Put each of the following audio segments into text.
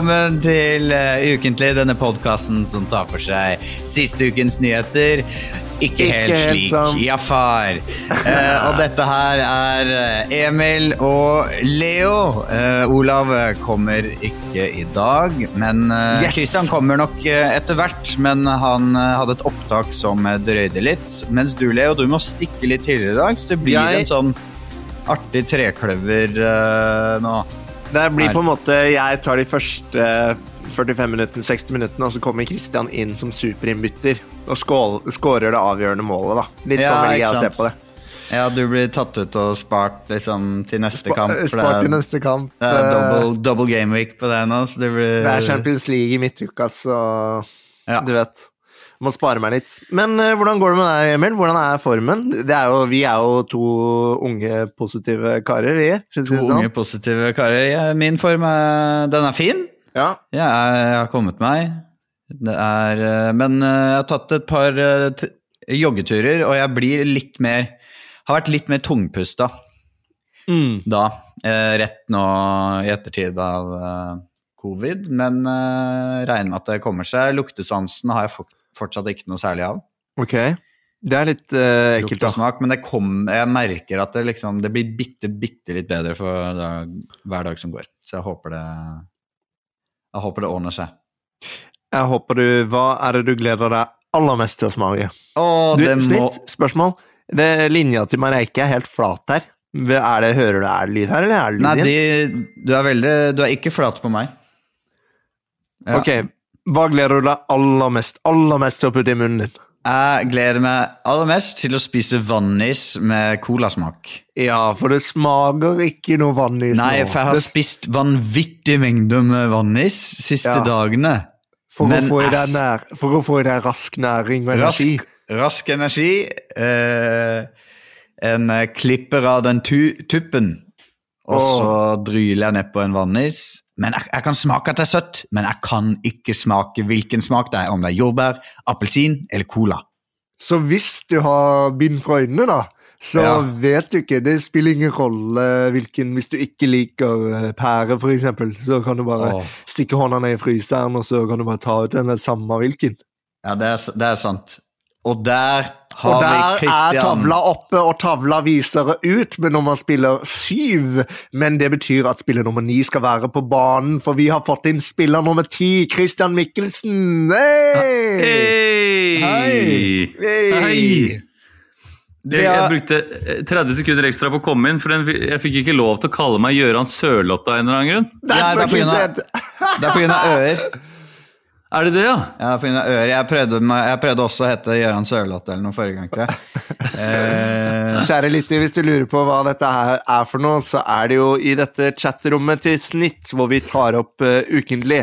Velkommen til uh, Ukentlig, denne podkasten som tar for seg siste ukens nyheter. Ikke, helt helt slik, som- ja far. Eh, og dette her er eh, Emil og Leo. Eh, Olav eh, kommer ikke i dag, men uh, Yes! Christian kommer nok eh, etter hvert. Men han eh, hadde et opptak som eh, drøyde litt. Mens du, Leo, du må stikke litt tidligere i dag, så det blir Jeg- en sånn artig trekløver eh, nå. Det blir på en måte Jeg tar de første 45 minuttene, 60 minuttene, og så kommer Christian inn som superinnbytter og skårer det avgjørende målet. da Litt Ja, sånn vil jeg se på det. Ja, du blir tatt ut og spart liksom, til neste kamp. for Spart til neste kamp. det er Eh, double, double game week på det nå, så det blir Det er Champions League i midtuka, så Ja. du vet. Må spare meg litt. Men uh, hvordan går det med deg, Emil? Hvordan er formen? Det er jo, vi er jo to unge, positive karer, si To sånn. unge, positive karer. Ja, min form er, den er fin. Ja. Jeg, er, jeg har kommet meg. Det er eh, Men eh, jeg har tatt et par joggeturer, og jeg blir litt mer Har vært litt mer tungpusta Mm. da. Rett nå i ettertid av covid, men regner med at det kommer seg. Luktesansen har jeg fort- fortsatt ikke noe særlig av. Ok. Det er litt uh, ekkelt, og smak, men det kom, jeg merker at det, liksom, det blir bitte, bitte litt bedre for dag, hver dag som går. Så jeg håper det Jeg håper det ordner seg. Jeg håper du Hva er det du gleder deg aller mest til å smake? Åh, Du, det må snitt, spørsmål. Det, linja til Mareike er helt flat her. Er det, hører du er det lyd her, eller er det lyd Nei, de, du er veldig Du er ikke flat på meg. Ja. Ok, hva gleder du deg aller mest, aller mest til å putte i munnen din? Jeg gleder meg aller mest til å spise vannis med colasmak. Ja, for det smaker ikke noe vannis Nei, nå. for jeg har Det- spist vanvittig mengder med vannis siste Ja. dagene. for, å men deg nær, for å få i deg rask næring og energi. Rask, rask energi. Eh, en klipper av den tu tuppen, og så dryler jeg nedpå en vannis. Men jeg, jeg kan smake at det er søtt, men jeg kan ikke smake hvilken smak det er. Om det er jordbær, appelsin eller cola. Så hvis du har bind for øynene, da, så Ja. vet du ikke. Det spiller ingen rolle hvilken Hvis du ikke liker eh, pære, eksempel, så kan du bare Åh. stikke hånda ned i fryseren, og så kan du bare ta ut den samme hvilken. Ja, det er, det er sant. Og der har Og der vi er tavla oppe, og tavla viser ut med man spiller syv. Men det betyr at spiller nummer ni skal være på banen, for vi har fått inn spiller nummer ti, Christian Mikkelsen. Hey! Hei! Hei! Hei! Det, jeg brukte eh, 30 sekunder ekstra på å komme inn, for jeg fikk ikke lov til å kalle meg Gøran Sørlotta av en eller annen grunn. That's Ja, det er pga. er ører. Er det det, ja? Ja, grunn ører. Jeg prøvde, jeg prøvde også å hete Gøran Sørloth eller noe forrige gang, tror jeg. Eh, Kjære lytter, hvis du lurer på hva dette her er for noe, så er det jo i dette chatrommet til Snitt, hvor vi tar opp uh, ukentlig,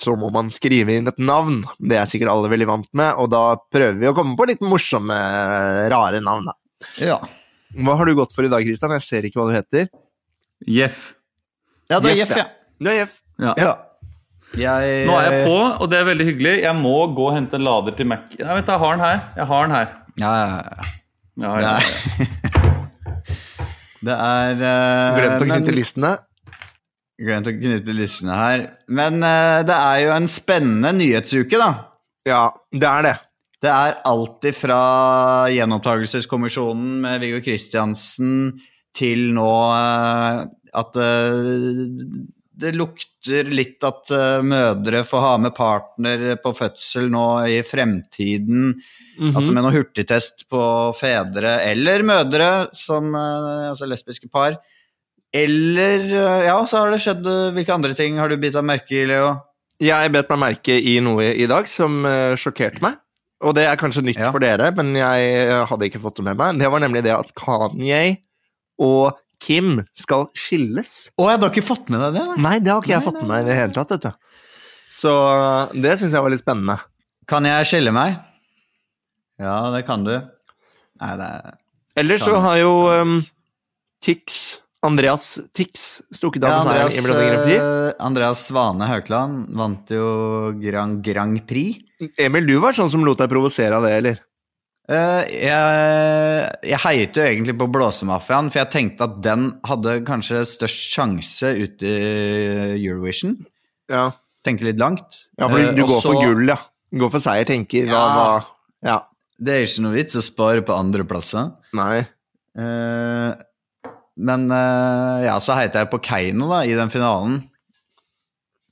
så må man skrive inn et navn. Det er sikkert alle veldig vant med, og da prøver vi å komme på litt morsomme, rare navn. da. ja. Hva har du gått for i dag, Kristian? Jeg ser ikke hva du heter. Jeff. ja, du er Jeff, Jeff, ja. Du er Jeff. Ja. ja. Jeg, Nå er jeg på, og det er veldig hyggelig. Jeg må gå og hente en lader til Mac. Nei, vet, jeg har den her. Jeg har den her. Ja, ja, ja. Ja, Det ja. er, det er eh, Glemt å men- knytte listene. Glemt å knytte listene her. Men uh, det er jo en spennende nyhetsuke, da. Ja, det er det. Det er alltid fra gjenopptakelseskommisjonen med Viggo Kristiansen til nå uh, at eh, det lukter litt at eh, mødre får ha med partner på fødsel nå i fremtiden. Mhm. Altså med noe hurtigtest på fedre eller mødre, som eh, altså lesbiske par. Eller eh, Ja, så har det skjedd Hvilke andre ting har du bitt deg merke i, Leo? Jeg bet meg merke i noe i dag som sjokkerte meg. Og det er kanskje nytt Ja. for dere, men jeg hadde ikke fått det med meg. Det var nemlig det at Kanye og Kim skal skilles. Å, jeg har ikke fått med deg det? nei. Nei, det har ikke jeg Nei, fått med meg i det hele tatt, vet du. Så det syns jeg var litt spennende. Kan jeg skille meg? Ja, det kan du. Nei, det er Ellers så har jo um, Tix, Andreas Tix, stukket av ja, på seieren i Melodi Grand Prix. eh, Andreas Svane Haukeland vant jo Grand, Grand Prix. Emil, du var sånn som lot deg provosere av det, eller? Eh, jeg, jeg heiet jo egentlig på Blåsemafiaen, for jeg tenkte at den hadde kanskje størst sjanse ute i Eurovision. Ja, Tenker litt langt. ja for Eh, du går går for gull, ja. Du går for seier, tenker Ja. hva Ja. Det er ikke noe vits å spare på andreplasser. Nei. Eh, men ja, så heita jeg på Keiino da, i den finalen.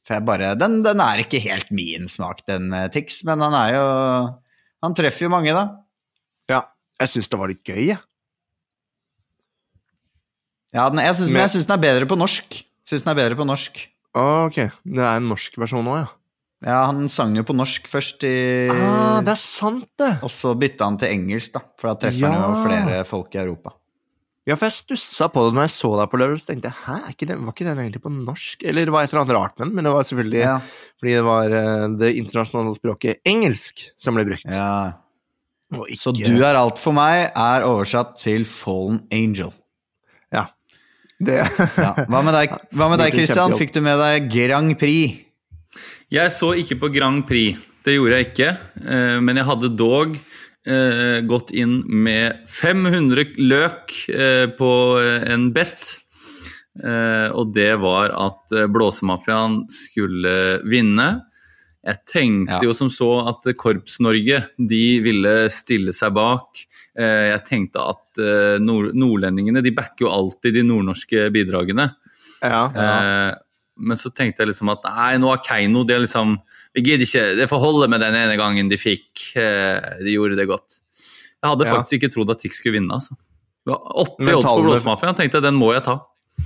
For jeg bare Den, den er ikke helt min smak, den Tix, men han er jo Han treffer jo mange, da. Ja. Jeg syns det var litt gøy, jeg. Ja, den, jeg syns, men jeg syns den er bedre på norsk. Syns den er bedre på norsk. Ok. Det er en norsk versjon òg, ja. Ja, han sang jo på norsk først, i, Ah, det er sant, det! og så bytta han til engelsk, da. For da treffer han jo flere folk i Europa. Ja, for jeg stussa på det når jeg så deg på lørdag, så tenkte jeg hæ, ikke den, var ikke den egentlig på norsk? Eller det var et eller annet rart med den, men det var selvfølgelig Ja. fordi det var eh, det internasjonale språket engelsk som ble brukt. ja. Og ikke Så du er alt for meg er oversatt til Fallen Angel. Ja. Det Ja. Hva med deg, hva med deg Christian? Fikk du med deg Grand Prix? Jeg så ikke på Grand Prix. Det gjorde jeg ikke. eh, Men jeg hadde dog eh, gått inn med 500 løk eh, på en bet. Eh, Og det var at Blåsemafiaen skulle vinne. Jeg tenkte Ja. jo som så at Korps-Norge de ville stille seg bak. Eh, Jeg tenkte at eh, nord nordlendingene de backer jo alltid de nordnorske bidragene. Ja. ja. men så tenkte jeg liksom at nei, nå har Keiino det er liksom Vi gidder ikke, det får holde med den ene gangen de fikk. Eh, de gjorde det godt. Jeg hadde faktisk ikke trodd at Tix skulle vinne. altså. Det var 80 Men odds på Blåsemafiaen. Tenkte jeg den må jeg ta.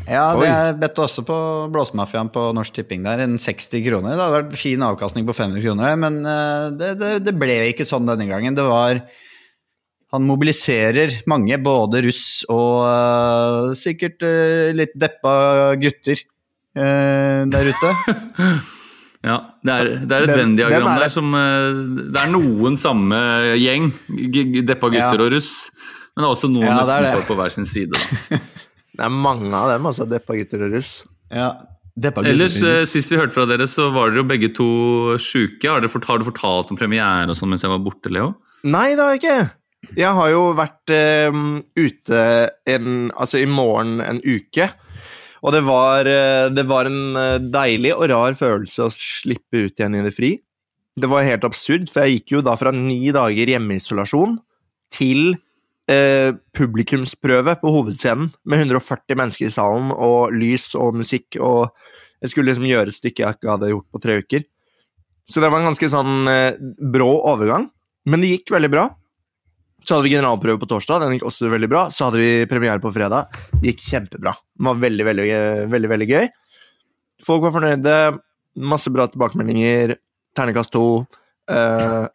Ja, det jeg bedte også på Blåsemafiaen på Norsk Tipping der. En 60 kroner. Det hadde vært fin avkastning på 500 kroner, men eh, det, det, det ble ikke sånn denne gangen. Det var Han mobiliserer mange, både russ og uh, sikkert uh, litt deppa gutter uh, der ute. Ja, Det er, det er et Venn-diagram er der som Det er noen samme gjeng. Deppa gutter Ja. og russ. Men det er også noen Ja, utenfor på hver sin side. da. Det er mange av dem, altså. Deppa gutter og russ. Ja, deppa gutter. Ellers, russ. Sist vi hørte fra dere, så var dere jo begge to sjuke. Har, har du fortalt om premiere og sånn mens jeg var borte, Leo? Nei, det har jeg ikke. Jeg har jo vært um, ute en, altså i morgen en uke. Og det var, eh, det var en eh, deilig og rar følelse å slippe ut igjen i det fri. Det var helt absurd, for jeg gikk jo da fra ni dager hjemmeisolasjon til eh, publikumsprøve på hovedscenen med 140 mennesker i salen og lys og musikk, og jeg skulle liksom gjøre et stykke jeg ikke hadde gjort på tre uker. Så det var en ganske sånn eh, brå overgang, men det gikk veldig bra. Så hadde vi generalprøve på torsdag, den gikk også veldig bra. Så hadde vi premiere på fredag, det gikk kjempebra. Det var veldig, veldig, veldig, veldig gøy. Folk var fornøyde, masse bra tilbakemeldinger, ternekast to. eh,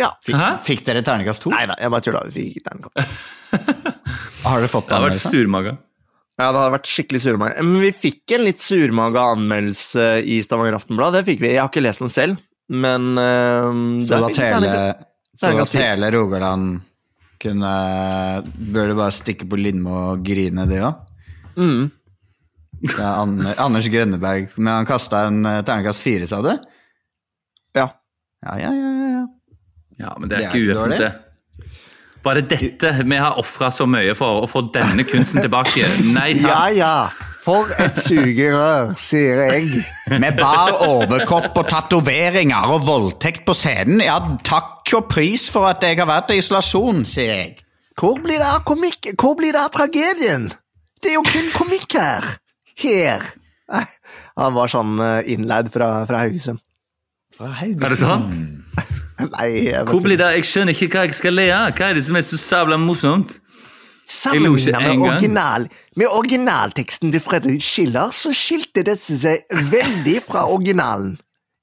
ja. Fikk, Fikk dere terningkast to? nei da, jeg bare tulla. Vi fikk ternekast. Har dere fått det? Det hadde vært surmaga. Ja, det hadde vært skikkelig surmaga. Men vi fikk en litt surmaga anmeldelse i Stavanger Aftenblad. Det fikk vi. Jeg har ikke lest den selv, men uh, Så at hele, så Terningkast hele Rogaland kunne Bør det bare stikke på Lindmo og grine, de òg? mm. Ja, Anders Grønneberg, men han kasta en eh, terningkast fire, sa du? Ja. Ja, ja, ja. Ja, ja. Ja, men det er Det er ikke det. Bare dette. Vi har ofra så mye for å få denne kunsten tilbake. Nei Ja takk. ja, for et sugerør, sier jeg. Med bar overkropp og tatoveringer og voldtekt på scenen. Ja, takk og pris for at jeg har vært i isolasjon, sier jeg. Hvor blir det av komikk? Hvor blir det av tragedien? Det er jo kun komikk her. Her. Han var sånn eh, innleid fra, fra Haugesund. Er det sant? Nei, jeg Hvor blir det? Jeg skjønner ikke hva jeg skal le av. Hva er det som er så sabla morsomt? Sammenlignet med, original, med originalteksten til Fredrik Schiller, så skilte dette seg veldig fra originalen.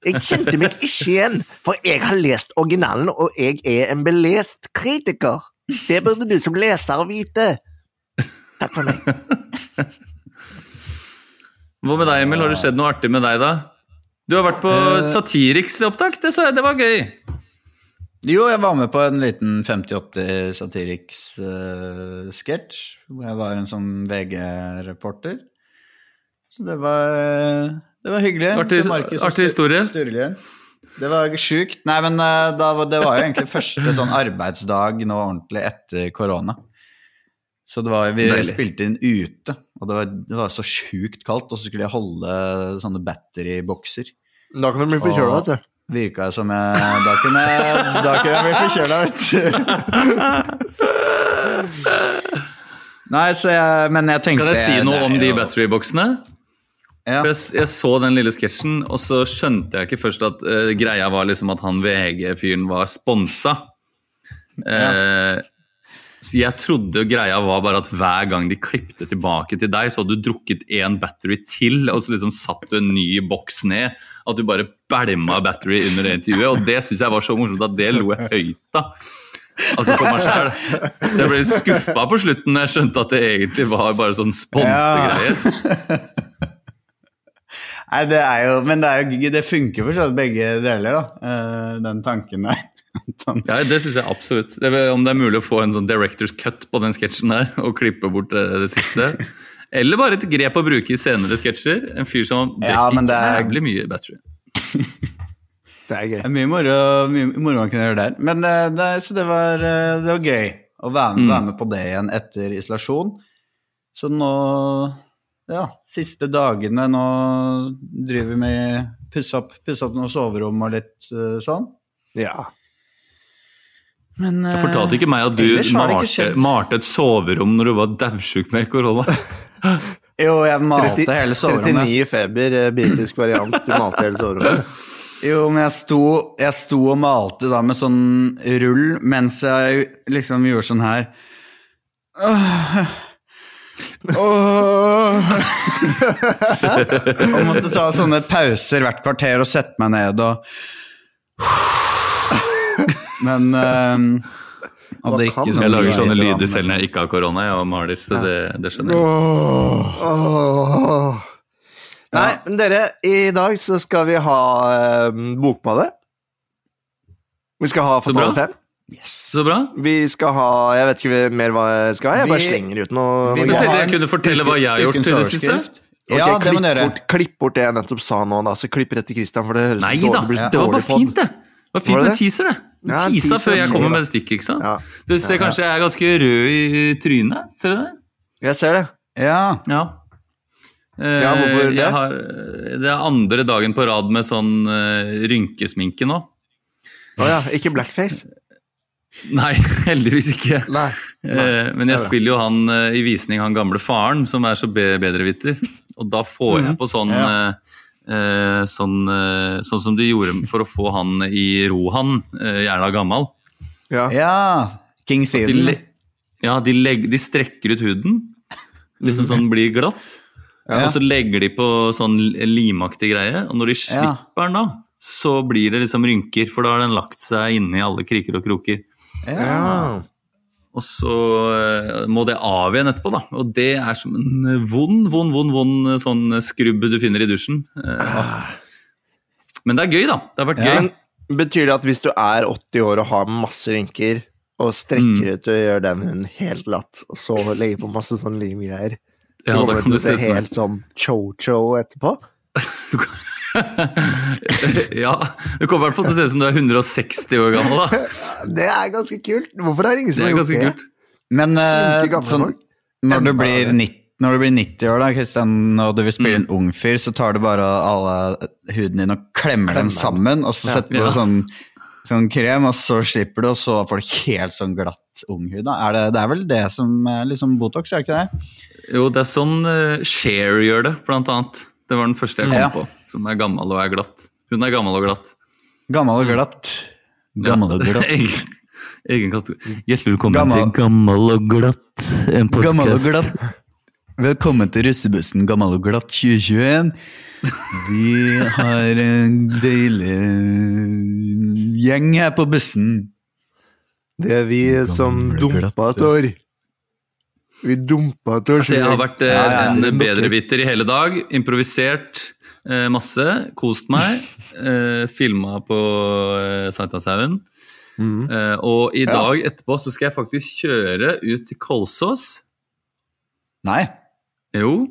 Jeg kjente meg ikke igjen, for jeg har lest originalen, og jeg er en belest kritiker. Det burde du som leser vite. Takk for meg. Hva med deg, Emil? Har det skjedd noe artig med deg, da? Du har vært på Eh. Satiriks-opptak. Det, det var gøy. Jo, jeg var med på en liten 50-80 Satiriks-sketsj, hvor jeg var en sånn VG-reporter. Så det var, det var hyggelig. Artig- historie. Sturlien. Det var sjukt. Nei, men eh, da, var- det var jo egentlig første sånn arbeidsdag nå ordentlig etter korona. Så det var, vi Deilig. spilte inn ute, og det var, det var så sjukt kaldt, og så skulle jeg holde sånne batterybokser. Da kan du bli forkjøla, vet du. Virka som jeg Da kunne jeg, da kunne jeg bli forkjøla, vet du. Nei, så jeg Men jeg tenkte Kan jeg si noe om de batteryboksene? Ja. Jeg, jeg så den lille sketsjen, og så skjønte jeg ikke først at uh, greia var liksom at han VG-fyren var sponsa. Eh, så jeg trodde greia var bare at hver gang de klippte tilbake til deg, så hadde du drukket én battery til, og så liksom satt du en ny boks ned. At du bare bælma battery under det intervjuet. Og det syns jeg var så morsomt at det lo jeg høyt av. Altså for meg selv. Så jeg ble skuffa på slutten når jeg skjønte at det egentlig var bare sånn sponsegreier. Nei, det er jo Men det, er jo, det funker for begge deler, da. eh, Den tanken der. Sånn. Ja, Det syns jeg absolutt. Det er, om det er mulig å få en sånn director's cut på den sketsjen der, og klippe bort det, det siste. Eller bare et grep å bruke i senere sketsjer. En fyr som Ja, det er- jævlig mye battery. Det er gøy. Det er mye moro, mye moro man kunne gjøre der. Men eh, det, så det var, eh, det var gøy å være med, Mm. være med på det igjen etter isolasjon. Så nå Ja, siste dagene nå driver vi med pusse opp, pusse opp noen soverom og litt eh, sånn. Ja. Men Du fortalte ikke meg at du malte, malte et soverom når du var daudsjuk med korona. Jo, jeg malte 30 hele soverommet. 39 i feber, eh, britisk variant. Du malte hele soverommet. Jo, men jeg sto, jeg sto og malte da med sånn rull mens jeg liksom gjorde sånn her. Åh. Åh. og måtte ta sånne pauser hvert kvarter og sette meg ned og Men um, sånn Jeg lager sånne lyder selv når jeg ikke har korona. Jeg maler, så det, det skjønner jeg. Åh. Nei, men dere, i dag så skal vi ha eh, Bokbadet. Vi skal ha. Fatale 5. Så bra. Vi skal ha Jeg vet ikke mer hva jeg skal ha. Jeg bare Vi- slenger ut noe. vi noe Jeg tenkte jeg kunne fortelle hva jeg har gjort til det siste. Okay, Ja, det klipp bort, klipp bort det jeg nettopp sa nå, da. Så klipp rett til Christian, for det høres Nei dårlig- da, det blir det var bare fint, det. Det var fint Var det med teaser, det. Ja, Tisa før jeg kommer med det stikket, ikke sant? Ja. Du ser kanskje jeg er ganske rød i trynet. Ser du det? Jeg ser det. Ja. Ja. Eh, Ja, hvorfor det? Jeg har, det er andre dagen på rad med sånn uh, rynkesminke nå. Å ja, ikke blackface? Nei, heldigvis ikke. Nei. Eh, men jeg er spiller jo han uh, i visning, han gamle faren, som er så be bedreviter. Og da får jeg på sånn Ja. Eh, eh, sånn, eh, sånn som de gjorde for å få han i Rohan, uh, jævla gammal. Ja. ja. King De, ja, de, legger, de strekker ut huden, liksom sånn den blir glatt. Ja. Og så legger de på sånn limaktig greie, og når de Ja. slipper den da, så blir det liksom rynker, for da har den lagt seg inne i alle kriker og kroker. Ja. Og så eh, må det av igjen etterpå, da. Og det er som en vond, vond, vond, vond eh, sånn skrubb du finner i dusjen. Eh, Men det er gøy, da. Det har vært Ja. gøy. Men betyr det at hvis du er 80 år og har masse rynker, og strekker Mm. ut og gjør den hunden helt glatt, og så legger på masse sånn limgreier, så Ja, kommer du til å se se sånn helt sånn cho-cho etterpå? ja, det kommer i hvert fall til å se ut som du er 160 år gammel, da. Det er ganske kult. Hvorfor er det ingen som har gjort det? kult. Men uh, sånn, når, du blir 90, når du blir 90 år, da, Kristian, og du vil spille en ung fyr, så tar du bare alle huden din og klemmer dem sammen, og så setter du på Ja. sånn, sånn krem, og så slipper du, og så får du helt sånn glatt unghud. Da. Er det, det er vel det som er liksom Botox, er det ikke det? Jo, det er sånn uh, Cher gjør det, blant annet. Det var den første jeg kom Ja. på, som er gammel og er glatt. Hun er gammel og glatt. Gammel og glatt. Gammel og glatt. Egen, egen kategori. Hjertelig velkommen Gammel- til Gammel og glatt, en podkast. Velkommen til russebussen Gammel og glatt 2021. Vi har en deilig gjeng her på bussen. Det er vi som dumpa et år. Vi dumpa et. Altså, jeg har vært eh, Ja, ja, en er bedreviter i hele dag. Improvisert eh, masse. Kost meg. Eh, Filma på eh, Sankthanshaugen. Mm. Eh, og i dag etterpå så skal jeg faktisk kjøre ut til Kolsås. Nei. Jo.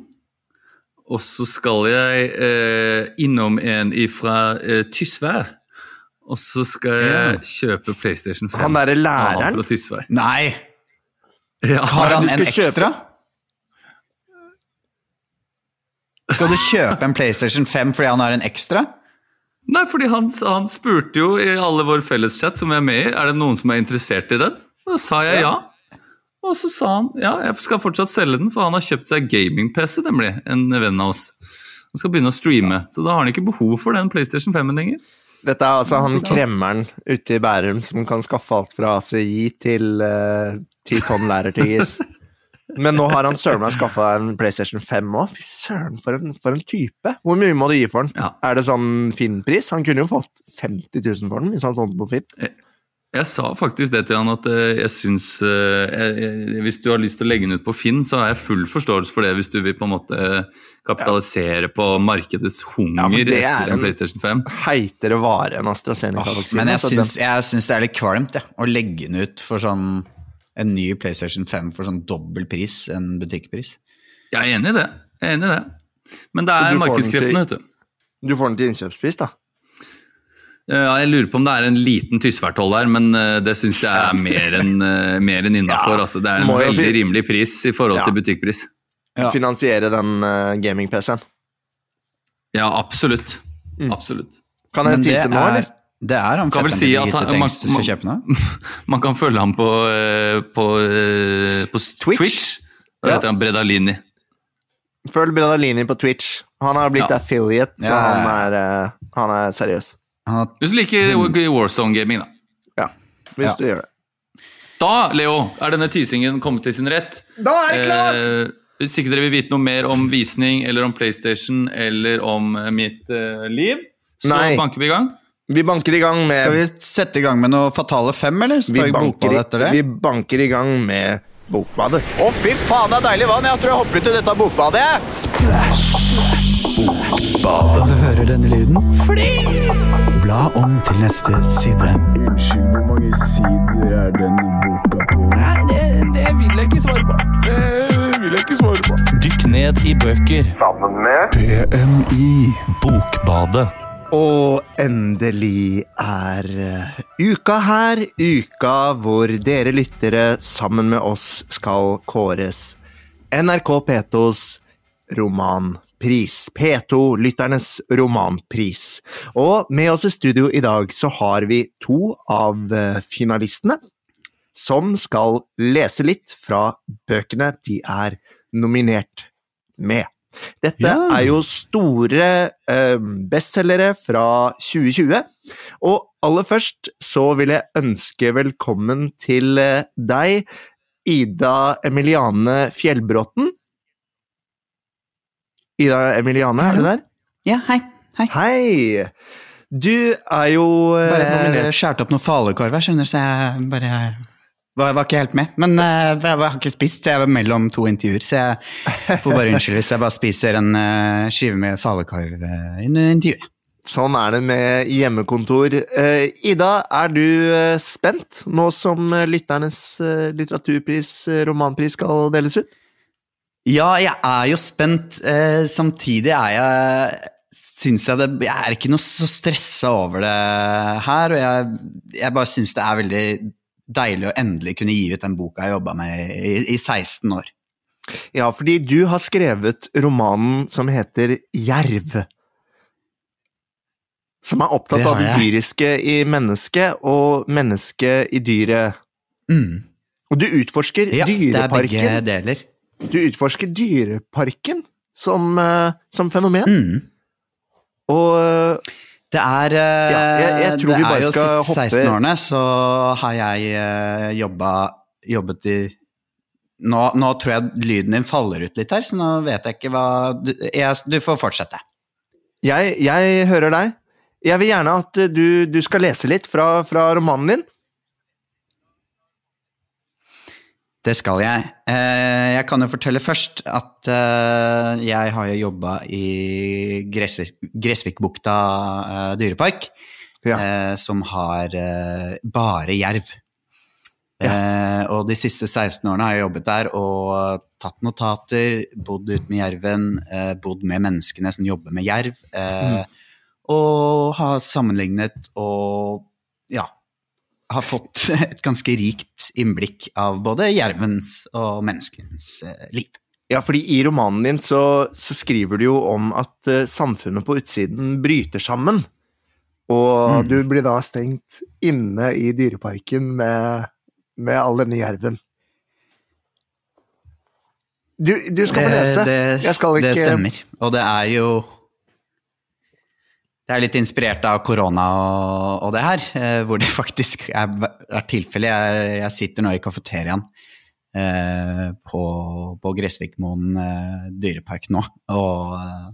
Og så skal jeg eh, innom en ifra eh, Tysvær. Og så skal jeg kjøpe PlayStation 5. Han derre læreren? Nei. Ja. Har han en kjøpe- ekstra? Skal du kjøpe en PlayStation 5 fordi han har en ekstra? Nei, fordi han, han spurte jo i alle våre felleschat som vi er med i, er det noen som er interessert i den? Og da sa jeg ja. Og så sa han ja, jeg skal fortsatt selge den, for han har kjøpt seg gaming-PC, nemlig. En venn av oss. Han skal begynne å streame, så da har han ikke behov for den PlayStation 5-en lenger. Dette er altså han kremmeren ute i Bærum som kan skaffe alt fra ACI til uh, 10 tonn lærertyggis. Men nå har han søren meg skaffa en PlayStation 5 òg. Fy søren, for en, for en type! Hvor mye må du gi for den? Ja. Er det sånn Finn-pris? Han kunne jo fått 50 000 for den hvis han solgte den på Finn. Jeg sa faktisk det til han at eh, jeg syns eh, jeg, jeg, Hvis du har lyst til å legge den ut på Finn, så har jeg full forståelse for det hvis du vil på en måte kapitalisere på markedets hunger Ja, det er etter en en- PlayStation 5. Heitere vare enn AstraZeneca-vaksine. Men jeg så syns, jeg syns det er litt kvalmt, jeg. Å legge den ut for sånn en ny PlayStation 5 for sånn dobbel pris enn butikkpris. Jeg er enig i det. Jeg er enig i det. Men det er markedskreftene, vet du. du får den til innkjøpspris, da. Ja, jeg lurer på om det er en liten tysværtoll der, men eh, det syns jeg er mer enn en innafor. Ja, altså, det er en veldig rimelig pris i forhold Ja. til butikkpris. Ja. Finansiere den eh, gaming-PC-en. Ja, absolutt. Mm. Absolutt. Kan jeg Men nå, er, eller? det er han Kan si at han- man- nå? Man kan følge ham på, eh, på, eh, på Twitch. Twitch. Da Ja. heter han Bredalini. Følg Bredalini på Twitch. Han har blitt Ja. affiliate, så Ja, han, er, han er seriøs. Han har Hvis du liker Warzone Gaming, da. Ja, hvis Ja. du gjør det. Da, Leo, er denne teasingen kommet til sin rett. Da er det Eh, hvis ikke dere vil vite noe mer om visning eller om PlayStation eller om eh, mitt uh, liv, så Nei. banker vi i gang. Vi banker i gang med Skal vi sette i gang med noe Fatale fem, eller? Så vi tar banker, bokbadet etter det? i, vi banker i gang med Bokbadet. Å, fy faen, det er deilig vann. Jeg tror jeg hopper ut i dette bokbadet. Du hører denne lyden? Fly! Bla om til neste side. Unnskyld, hvor mange sider er denne boka på? Dykk ned i bøker. PMI. Bokbadet. Og endelig er eh, uka her. Uka hvor dere lyttere sammen med oss skal kåres NRK P2s romanpris. P2 Lytternes romanpris. Og med oss i studio i dag så har vi to av eh, finalistene som skal lese litt fra bøkene de er nominert med. Dette Ja. er jo store eh, bestselgere fra 2020. Og aller først så vil jeg ønske velkommen til eh, deg, Ida Emiliane Fjellbråten. Ida Emiliane, er du der? Ja, hei. Hei. Hei! Du er jo eh, Bare skåret opp noen falukorv her, skjønner du, så jeg bare var, var ikke helt med. Men eh, jeg har ikke spist, jeg var mellom to intervjuer, så jeg får bare unnskylde hvis jeg bare spiser en eh, skive med falukorv under intervjuet. Sånn er det med hjemmekontor. Eh, Ida, er du eh, spent nå som eh, lytternes eh, litteraturpris, eh, romanpris, skal deles ut? Ja, jeg er jo spent. Eh, samtidig er jeg Synes jeg det Jeg er ikke noe så stressa over det her, og jeg, jeg bare syns det er veldig deilig å endelig kunne gi ut den boka jeg jobba med i, i 16 år. Ja, fordi du har skrevet romanen som heter Jerv. Som er opptatt Det av det dyriske i mennesket og mennesket i dyret. Mm. Og du utforsker Ja, det er begge deler. Du utforsker Dyreparken som, eh, som fenomen. Mm. Og eh, Det er eh, Ja, jeg- jeg tror Det er jo siste hoppe- 16-årene, så har jeg eh, jobba Jobbet i nå, nå tror jeg lyden din faller ut litt her, så nå vet jeg ikke hva Du, jeg, du får fortsette. jeg, jeg hører deg. Jeg vil gjerne at du, du skal lese litt fra, fra romanen din. Det skal jeg. Eh, jeg kan jo fortelle først at eh, jeg har jo jobba i Gressvik, Gressvikbukta eh, dyrepark, Ja. som har bare jerv. Eh, og de siste 16 årene har jeg jobbet der og tatt notater, bodd ute med jerven, eh, bodd med menneskene som jobber med jerv, eh, og har sammenlignet og ja, har fått et ganske rikt innblikk av både jervens og menneskens eh, liv. Ja, fordi i romanen din så, så skriver du jo om at eh, samfunnet på utsiden bryter sammen. Og Mm. du blir da stengt inne i dyreparken med, med all denne jerven. Du, du skal få lese. Det, Jeg skal det stemmer. Og det er jo Det er litt inspirert av korona og, og det her, eh, hvor det faktisk er, er tilfellet. Jeg, jeg sitter nå i kafeteriaen eh, på, på Gressvikmoen eh, dyrepark nå, og eh,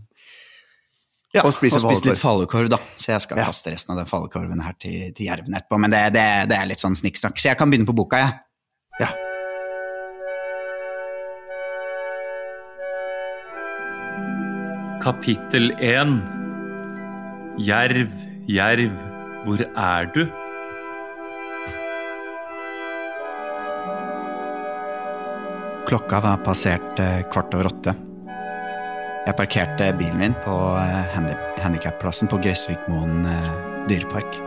ja, Og spiser litt falukorv, da. Så jeg skal Ja. kaste resten av den falukorven her til, til jerven etterpå. Men det, det, det er litt sånn snikksnakk, så jeg kan begynne på boka, jeg. Ja. Kapittel 1 Jerv, jerv, hvor er du? Klokka var passert eh, kvart over åtte. Jeg parkerte bilen min på eh, handikapplassen på Gressvikmoen eh, dyrepark.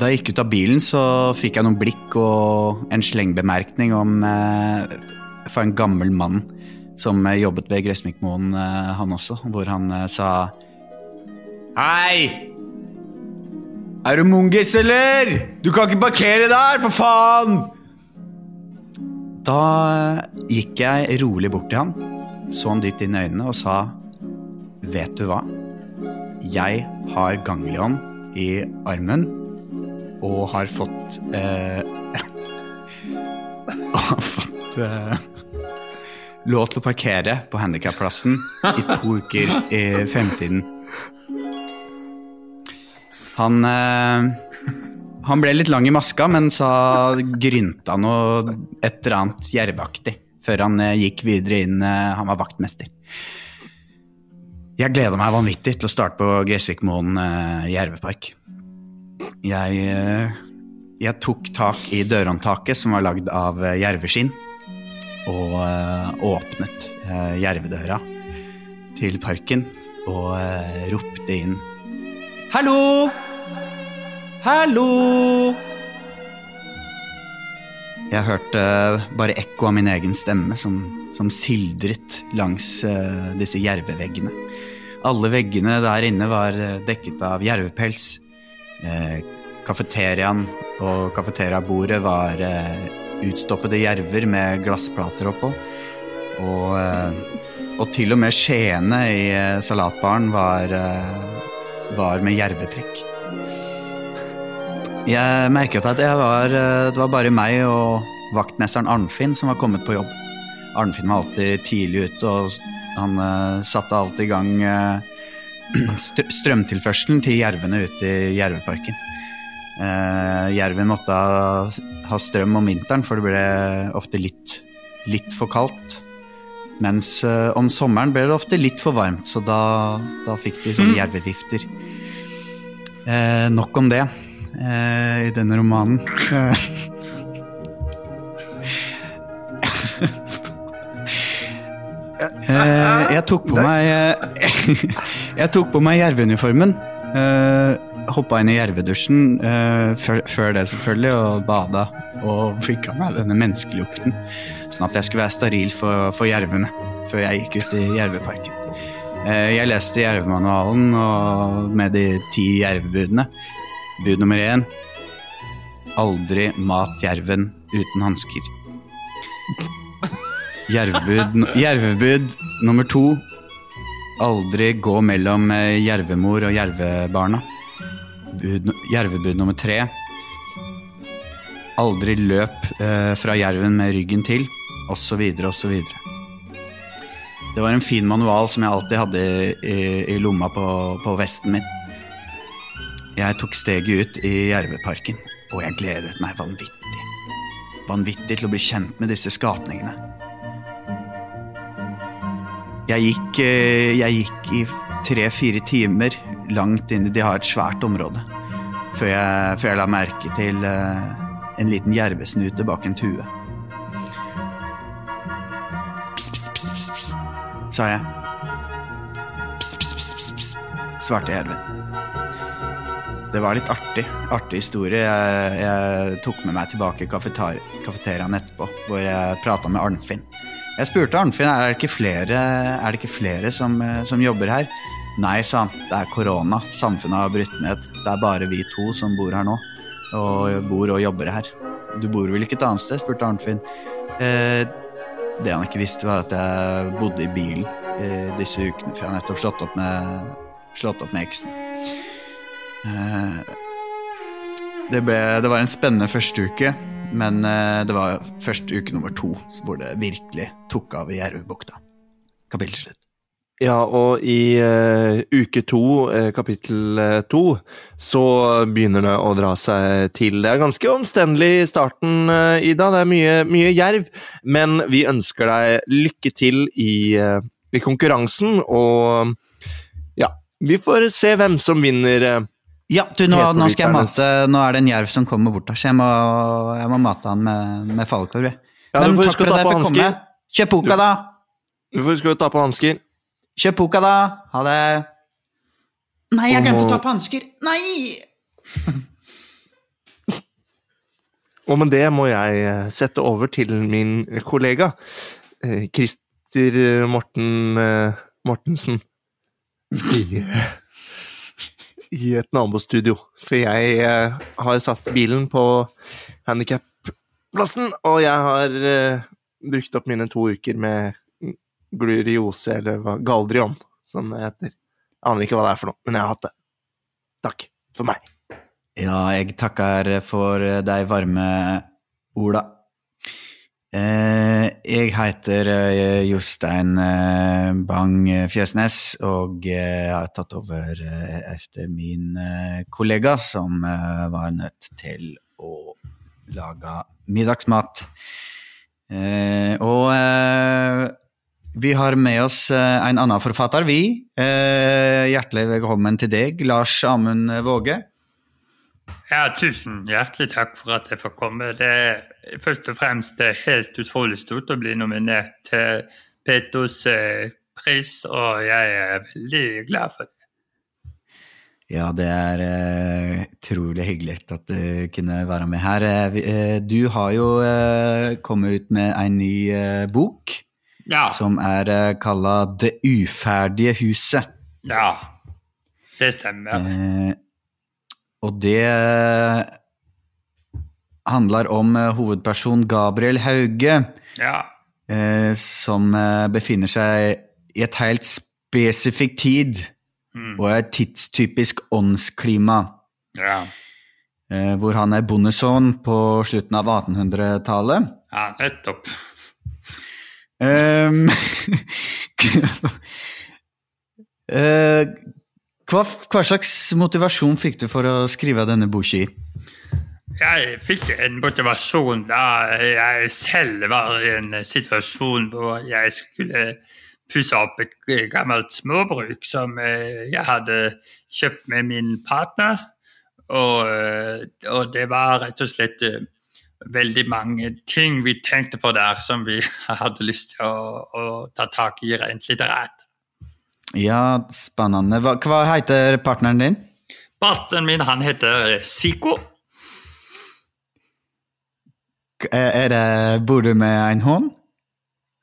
Da jeg gikk ut av bilen, så fikk jeg noen blikk og en slengbemerkning om for en gammel mann som eh, jobbet ved Gressvikmoen, eh, han også, hvor han eh, sa Hei! Er du mungis, eller? Du kan ikke parkere der, for faen! Da gikk jeg rolig bort til han, så han dypt inn i øynene og sa Vet du hva? Jeg har ganglion i armen og har fått eh, Og har fått eh, lov til å parkere på handikapplassen i to uker i fremtiden. Han eh, han ble litt lang i maska, men sa grynta noe et eller annet jervaktig før han eh, gikk videre inn. eh, Han var vaktmester. Jeg gleda meg vanvittig til å starte på Gressvikmoen eh, jervepark. Jeg, eh, jeg tok tak i dørhåndtaket som var lagd av eh, jerveskinn, og eh, åpnet eh, jervedøra til parken og eh, ropte inn Hallo! Hallo! Jeg hørte bare ekko av min egen stemme som, som sildret langs disse jerveveggene. Alle veggene der inne var dekket av jervepels. Kafeteriaen og kafeteriabordet var utstoppede jerver med glassplater oppå. Og, eh, og til og med skjeene i eh, salatbaren var, eh, var med jervetrekk. Jeg merket at jeg var, det var bare meg og vaktmesteren Arnfinn som var kommet på jobb. Arnfinn var alltid tidlig ute, og han satte alltid i gang strømtilførselen til jervene ute i jerveparken. Jerven måtte ha, ha strøm om vinteren, for det ble ofte litt, litt for kaldt. Mens eh, om sommeren ble det ofte litt for varmt, så da, da fikk de sånne jervevifter. Eh, nok om det eh, i denne romanen. Eh, jeg tok på meg eh, Jeg tok på meg jerveuniformen. Uh, Hoppa inn i jervedusjen uh, før, før det, selvfølgelig, og bada. Og fikk av meg denne menneskelukten, sånn at jeg skulle være steril for, for jervene før jeg gikk ut i jerveparken. Uh, jeg leste jervemanualen og med de ti jervebudene. Bud nummer én aldri mat jerven uten hansker. Jervebud, jervebud nummer to. Aldri gå mellom eh, jervemor og jervebarna. Bud, jervebud nummer tre. Aldri løp eh, fra jerven med ryggen til, osv., osv. Det var en fin manual som jeg alltid hadde i lomma på, på vesten min. Jeg tok steget ut i Jerveparken, og jeg gledet meg vanvittig. Vanvittig til å bli kjent med disse skapningene. Jeg gikk, eh, jeg gikk i tre-fire timer langt inn i De har et svært område. Før jeg, før jeg la merke til eh, en liten jervesnute bak en tue. Pss, pss, pss, pss, pss, sa jeg. Pss, pss, pss, pss, pss, svarte jerven. Det var litt artig. Artig historie. Jeg, jeg tok med meg tilbake i kafeteriaen etterpå, hvor jeg prata med Arnfinn. Jeg spurte Arnfinn er det ikke flere, er det ikke flere som, eh, som jobber her. Nei, sa han. Det er korona. Samfunnet har brutt ned. Det er bare vi to som bor her nå. Og bor og jobber her. Du bor vel ikke et annet sted? spurte Arnfinn. Eh, det han ikke visste, var at jeg bodde i bilen eh, disse ukene, for jeg har nettopp slått opp med, slått opp med eksen. Eh, det, ble, det var en spennende første uke, men eh, det var først uke nummer to hvor det virkelig tok av i Jervebukta. Kapittel slutt. Ja, og i uh, uke to, uh, kapittel uh, to, så begynner det å dra seg til. Det er ganske omstendelig i starten, Ida. Det er mye, mye jerv. Men vi ønsker deg lykke til i, i konkurransen, og ja, vi får se hvem som vinner. Ja, du, nå, nå skal jeg mate Nå er det en jerv som kommer bort her, så jeg må, jeg må mate han med, med falukorv. Ja, Men du får takk for at jeg fikk komme. Kjøp poka, da! Du får huske å ta på hansker. Kjøpuka, da! Ha det. Nei, jeg glemte å ta på hansker! Nei! Og med det må jeg eh, sette over til min kollega eh, Christer Morten eh, Mortensen i, i et nabostudio. For jeg eh, har satt bilen på handikapplassen, og jeg har eh, brukt opp mine to uker med gluriose, eller galdrion, som det heter. Jeg aner ikke hva det er for noe, men jeg har hatt det. Takk for meg. Ja, jeg takker for de varme orda. Eh, jeg heter eh, Jostein eh, Bang Fjøsnes, og eh, jeg har tatt over eh, etter min eh, kollega, som eh, var nødt til å lage middagsmat. Eh, og eh, vi har med oss eh, en annen forfatter, vi. Eh, hjertelig velkommen til deg, Lars Amund Våge. Ja, tusen hjertelig takk for at jeg får komme. Det er først og fremst det helt utrolig stort å bli nominert til Petos eh, pris, og jeg er veldig glad for det. Ja, det er utrolig utrolig hyggelig at du kunne være med her. Uh, eh, du har jo uh, kommet ut med en ny eh, bok Ja, som er uh, kalla Det uferdige huset. ja. Det stemmer. Og det eh, handler om eh, hovedperson Gabriel Hauge, Ja. eh, som befinner seg i et helt spesifikt tid Mm. og et tidstypisk åndsklima. Ja. Hvor han er bondesønn på slutten av 1800-tallet. ja, nettopp. Um, hva, hva slags motivasjon fikk du for å skrive denne boka? Jeg fikk en motivasjon da jeg selv var i en situasjon hvor jeg skulle pusse opp et gammelt småbruk som eh, jeg hadde kjøpt med min partner. Og, eh, og det var rett og slett eh, veldig mange ting vi tenkte på der som vi hadde lyst til å, å ta tak i rent litterært. Ja, spennende. Hva, hva heter partneren din? Partneren min han heter Siko. Er er det, bor du med en hund?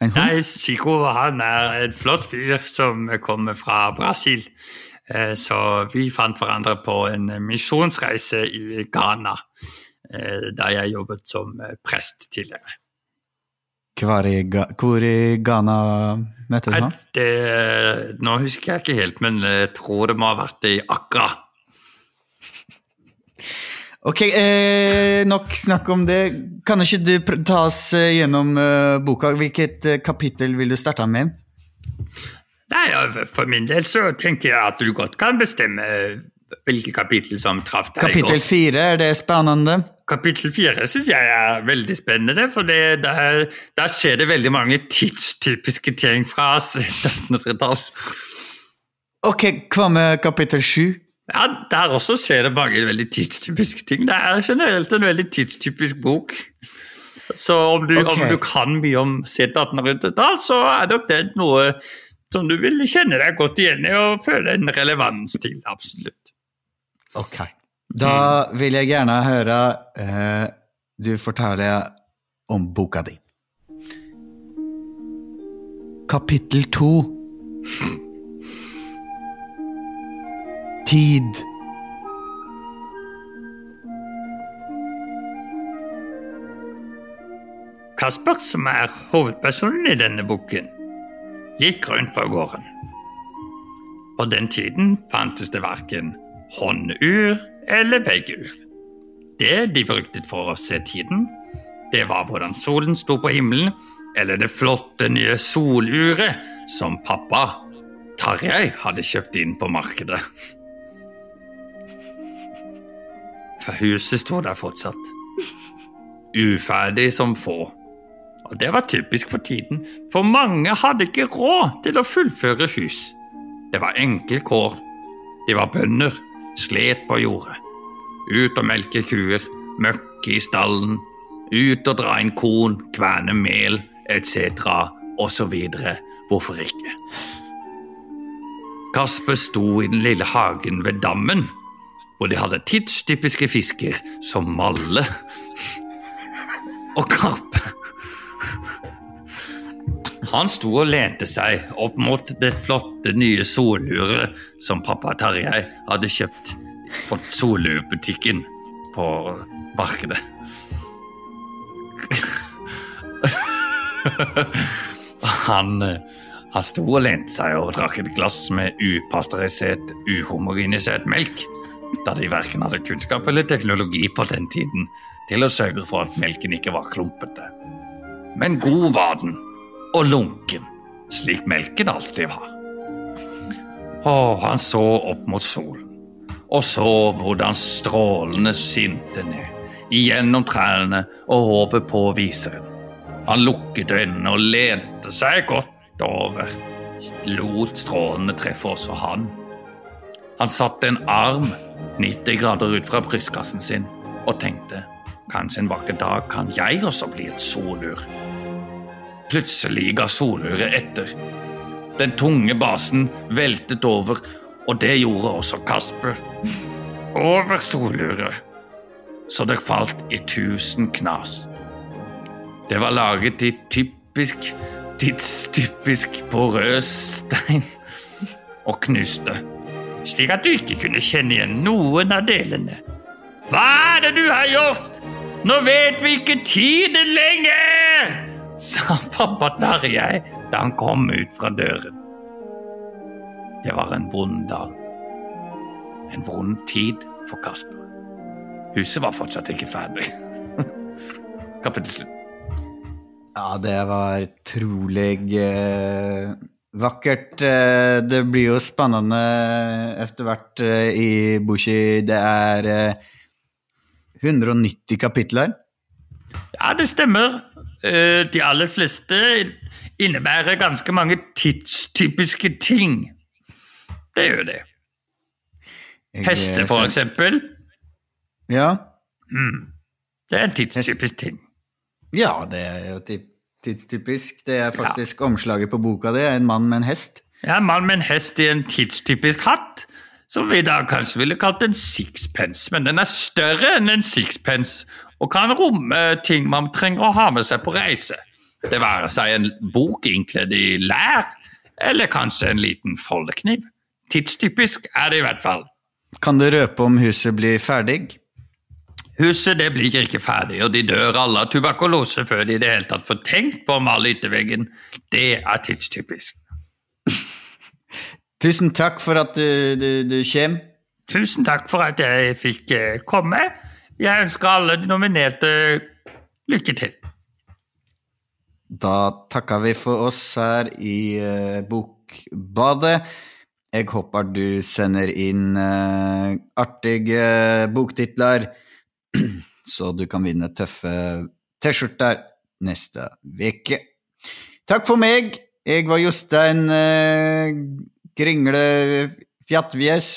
En? Nei, Chico han er en flott fyr som kommer fra Brasil. Eh, Så vi fant hverandre på en misjonsreise i Ghana, eh, der jeg jobbet som eh, prest tidligere. Kvariga, i Ghana? det Nei, nå? husker jeg ikke helt, men jeg tror det må ha vært i Accra. Ok, eh, nok snakk om det. Kan ikke du ta oss eh, gjennom eh, boka? Hvilket eh, kapittel vil du starte med? Nei, For min del så tenker jeg at du godt kan bestemme hvilke kapittel som traff deg Kapittel godt. fire, er det spennende? Kapittel fire syns jeg er veldig spennende, for det, der, der skjer det veldig mange tidstypiske ting fra 1800-tallet. Ok, hva med kapittel sju? Ja, Der også skjer det mange veldig tidstypiske ting. Det er generelt en veldig tidstypisk bok. Så om du, okay. om du kan mye om sent 1800-tall, så er nok det noe som du vil kjenne deg godt igjen i og føle en relevans til. Absolutt. Ok. Da vil jeg gjerne høre eh, du fortelle om boka di. Kapittel to. Tid. Kasper, som er hovedpersonen i denne boken, gikk rundt på gården. På den tiden fantes det verken håndur eller veggur. Det de brukte for å se tiden, det var hvordan solen sto på himmelen, eller det flotte nye soluret som pappa, Tarjei, hadde kjøpt inn på markedet. For huset sto der fortsatt uferdig som få. Og det var typisk for tiden, for mange hadde ikke råd til å fullføre hus. Det var enkle kår. De var bønder, slet på jordet. Ut og melke kuer, møkke i stallen, ut og dra inn korn, kverne mel, etc., osv. Hvorfor ikke? Kasper sto i den lille hagen ved dammen, hvor de hadde tidstypiske fisker som malle og karpe. Han sto og lente seg opp mot det flotte nye soluret som pappa Tarjei hadde kjøpt på solurbutikken på markedet. Han, han sto og lente seg og drakk et glass med upasteurisert, uhomogenisert melk, da de verken hadde kunnskap eller teknologi på den tiden til å sørge for at melken ikke var klumpete. Men god var den, og lunken, slik melken alltid var. Og han så opp mot solen, og så hvordan strålene skinte ned, igjennom trærne og håpet på viseren. Han lukket øynene og lente seg godt over, lot strålene treffe også han. Han satte en arm 90 grader ut fra brystkassen sin og tenkte kanskje en vakker dag kan jeg også bli et solur. Plutselig ga soluret etter. Den tunge basen veltet over, og det gjorde også Kasper. Over soluret, så det falt i tusen knas. Det var laget i typisk, tidstypisk porøs stein og knuste, slik at du ikke kunne kjenne igjen noen av delene. Hva er det du har gjort? Nå vet vi ikke tiden lenger! Sa pappa Tarjei da han kom ut fra døren. Det var en vond dag. En vond tid for Kasper. Huset var fortsatt ikke ferdig. Kapittel slutt. Ja, det var trolig eh, vakkert. Eh, det blir jo spennende etter hvert eh, i Bushi. Det er eh, 190 kapitler. Ja, det stemmer. Eh, De aller fleste innebærer ganske mange tidstypiske ting. Det gjør det. Hester, for eksempel. Ja. Det er en tidstypisk ting. ja, det er jo tidstypisk. Det er faktisk omslaget på boka di. En mann med en hest. Ja, En mann med en hest i en tidstypisk hatt, som vi da kanskje ville kalt en sixpence. Men den er større enn en sixpence og kan romme ting man trenger å ha med seg på reise. Det være seg en bok innkledd i lær, eller kanskje en liten foldekniv. Tidstypisk er det i hvert fall. Kan du røpe om huset blir ferdig? Huset det blir ikke ferdig, og de dør alle av tuberkulose før de i det hele tatt får tenkt på å male ytterveggen. Det er tidstypisk. Tusen takk for at du, du, du kommer. Tusen takk for at jeg fikk eh, komme. Jeg ønsker alle de nominerte lykke til. Da takker vi for oss her i eh, Bokbadet. Jeg håper du sender inn eh, artige boktitler, så du kan vinne tøffe T-skjorter neste uke. Takk for meg. Jeg var Jostein uh, Kringle Fjattvies.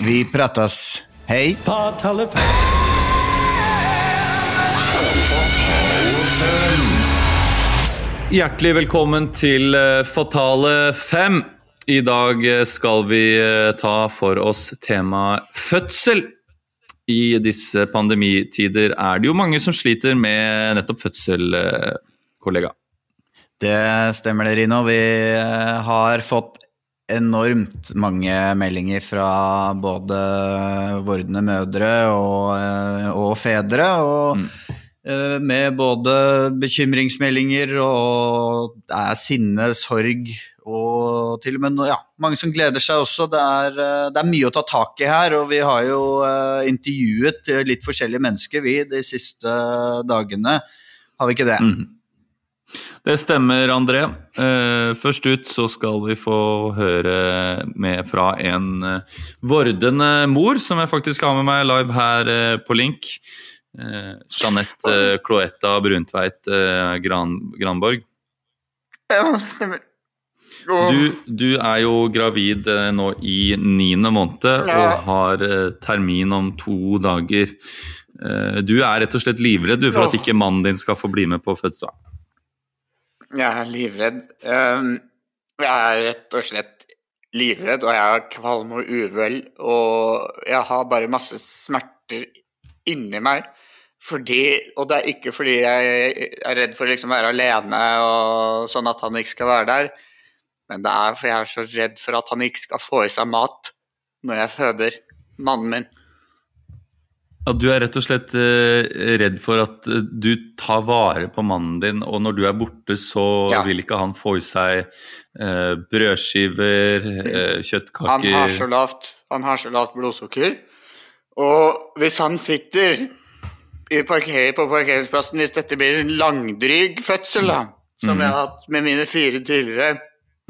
Vi prates. Hei. Hjertelig velkommen til eh, Fatale 5. I dag eh, skal vi eh, ta for oss temaet fødsel. I disse pandemitider er det jo mange som sliter med nettopp fødsel, kollega. Det stemmer det, Rino. Vi har fått enormt mange meldinger fra både vordende mødre og, og fedre. Og eh, med både bekymringsmeldinger og det er sinne, sorg og til og med ja, mange som gleder seg også. Det er, eh, det er mye å ta tak i her, og vi har jo eh, intervjuet eh, litt forskjellige mennesker vi de siste dagene. Har vi ikke det? Det stemmer, André. Eh, først ut så skal vi få høre med fra en eh, vordende mor, som jeg faktisk har med meg live her eh, på link. Eh, Jeanette eh, Cloetta Bruntveit eh, Gran, Granborg. Ja, stemmer. Du, du er jo gravid eh, nå i niende måned Ja. og har eh, termin om to dager. Eh, Du er rett og slett livredd du, for at ikke mannen din skal få bli med på fødselen. Jeg er livredd. Um, Jeg er rett og slett livredd, og jeg er kvalm og uvel. Og jeg har bare masse smerter inni meg. Fordi, og det er ikke fordi jeg er redd for å liksom være alene og sånn at han ikke skal være der, men det er fordi jeg er så redd for at han ikke skal få i seg mat når jeg føder mannen min. Ja, du er rett og slett eh, redd for at eh, du tar vare på mannen din, og når du er borte, så Ja. vil ikke han få i seg eh, brødskiver, eh, Han kjøttkaker har så lavt, han har så lavt blodsukker. Og hvis han sitter i parker, på parkeringsplassen, hvis dette blir en langdryg fødsel, da, som mm. jeg har hatt med mine fire tidligere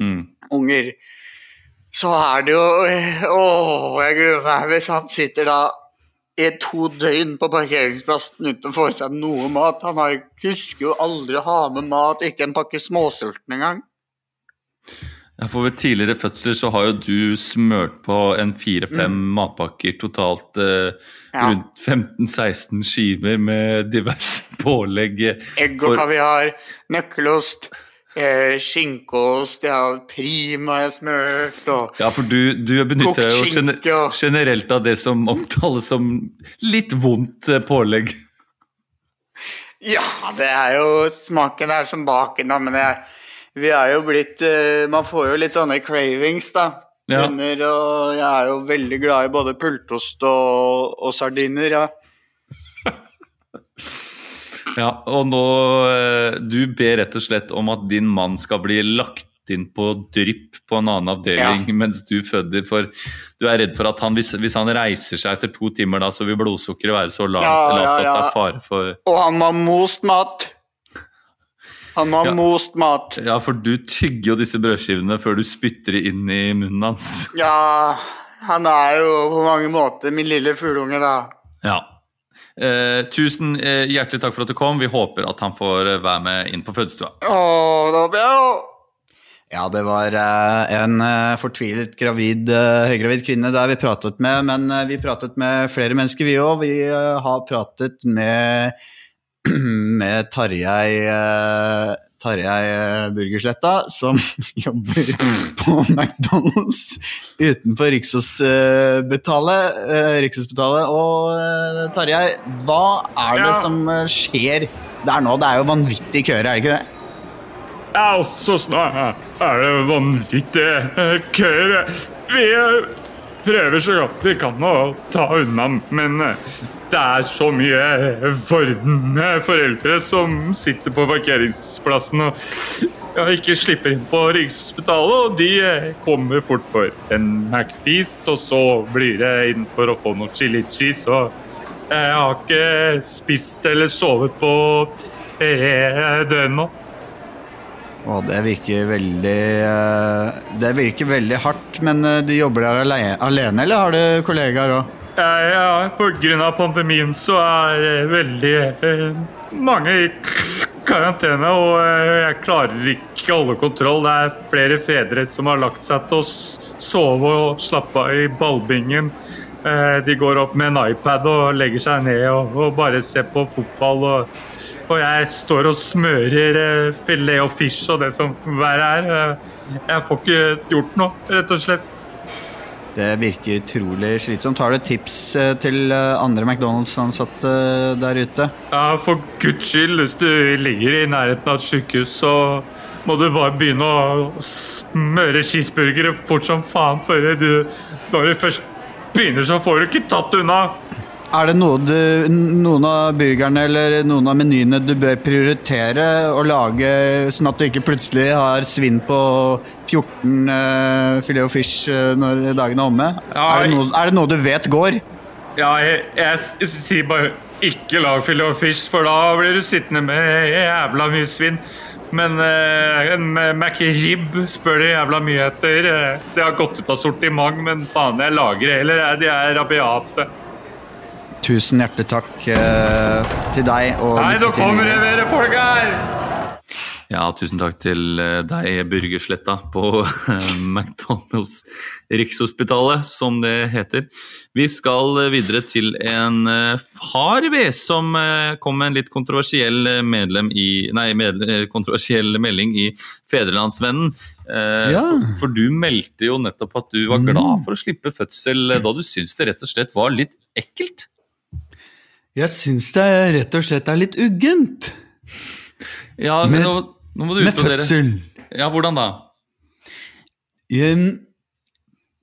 mm. unger, så er det jo Å, jeg gruer meg. Hvis han sitter da i to døgn på parkeringsplassen uten å få i seg noe mat Han har, husker jo aldri å ha med mat, ikke en pakke småsulten engang. Ja, for ved tidligere fødsler så har jo du smørt på en fire-fem matpakker totalt eh, Mm. Ja. rundt 15-16 skiver med diverse pålegg. eh, Egg For- og kaviar, nøkkelost, eh, skinkeost, jeg har prima jeg smørt og Ja, for du, du benytter deg jo gener og- generelt av det som omtales som litt vondt eh, pålegg. Ja, det er jo Smaken er som baken, da, men jeg, vi er jo blitt eh, Man får jo litt sånne cravings, da. Ja. Under, og jeg er jo veldig glad i både pultost og, og sardiner. Ja. Ja, og nå eh, Du ber rett og slett om at din mann skal bli lagt inn på drypp på en annen avdeling mens du føder, for du er redd for at han, hvis, hvis han reiser seg etter to timer, da, så vil blodsukkeret være så lavt, Ja, ja, at det er fare for Og han må ha most mat. Han må ha Ja. most mat. Ja, for du tygger jo disse brødskivene før du spytter det inn i munnen hans. Ja, han er jo på mange måter min lille fugleunge, da. Ja. Eh, tusen eh, hjertelig takk for at du kom. Vi håper at han får eh, være med inn på fødestua. Åh, da blir jeg Ja, det var eh, en eh, fortvilet gravid, høygravid kvinne der vi pratet med, men vi pratet med flere mennesker, vi òg. Vi har pratet med, med Tarjei eh, Tarjei eh, Burgersletta, som jobber på McDonald's utenfor Rikshospitalet. eh, Rikshospitalet. Og Tarjei, hva er det Ja. som skjer der nå? Det er jo vanvittig køer, er det ikke det? Ja, og så snart er det vanvittige eh, køer. Vi, prøver så godt vi kan å ta unna, men eh, det er så mye vordende foreldre som sitter på parkeringsplassen og ja, ikke slipper inn på Rikshospitalet, og de eh, kommer fort for en McFeast, og så blir det inn for å få noe chili cheese, og jeg har ikke spist eller sovet på tre døgn nå. Å, det virker veldig eh, Det virker veldig hardt, men eh, du jobber der alene, eller har du kollegaer òg? Ja, pga. pandemien så er eh, veldig eh, mange i karantene, og eh, jeg klarer ikke alle kontroll. Det er flere fedre som har lagt seg til å sove og slappe av i ballbingen. Eh, de går opp med en iPad og legger seg ned og, og bare ser på fotball. Og, og jeg står og smører eh, filet og fish og det som verre er. Eh, jeg får ikke gjort noe, rett og slett. Det virker utrolig slitsomt. Har du tips til andre McDonald's-ansatte der ute? Ja, For guds skyld, hvis du ligger i nærheten av et sykehus, så må du bare begynne å smøre cheeseburgere fort som faen før du Når du først begynner, så får du ikke tatt unna. Er det noe du, noen av burgerne eller noen av menyene du bør prioritere å lage, sånn at du ikke plutselig har svinn på 14 uh, filet og fish eh, når dagen er omme? Ja, er, det noe, er det noe du vet går? Ja, jeg, jeg, s- sier bare ikke lag filet og fish, for da blir du sittende med jævla mye svinn. Men eh, en McRib spør de jævla mye etter. Eh, Det har gått ut av sortiment, men faen, jeg lager det Eller. De er rabiate. Tusen hjertelig takk eh, til deg. Og Nei, nå kommer det mer folk her! Ja, tusen takk til eh, deg, Burgersletta, på eh, McDonald's Rikshospitalet, som det heter. Vi skal videre til en eh, far, vi, som kom med en litt kontroversiell i Nei, med, eh, kontroversiell melding i Fedrelandsvennen. Ja. for, for du meldte jo nettopp at du var glad for å slippe fødsel da du syntes det rett og slett var litt ekkelt. Jeg syns det rett og slett er litt uggent Ja, men, du med fødsel. Ja, hvordan da? Em,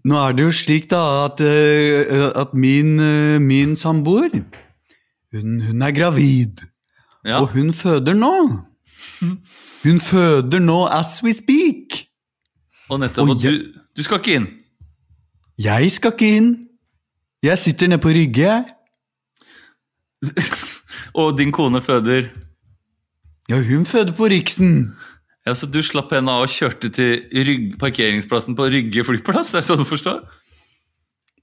nå er det jo slik da at, eh, at min, eh, min samboer, hun, hun er gravid. Ja. Og hun føder nå. Hun føder nå as we speak. Og nettopp, Og jeg, du, du skal ikke inn. Jeg skal ikke inn. Jeg sitter nede på Rygge, jeg. Og din kone føder. Ja, hun føder på Riksen. Ja, Så du slapp henne av og kjørte til rygg, parkeringsplassen på Rygge flyplass? Er det sånn du forstår?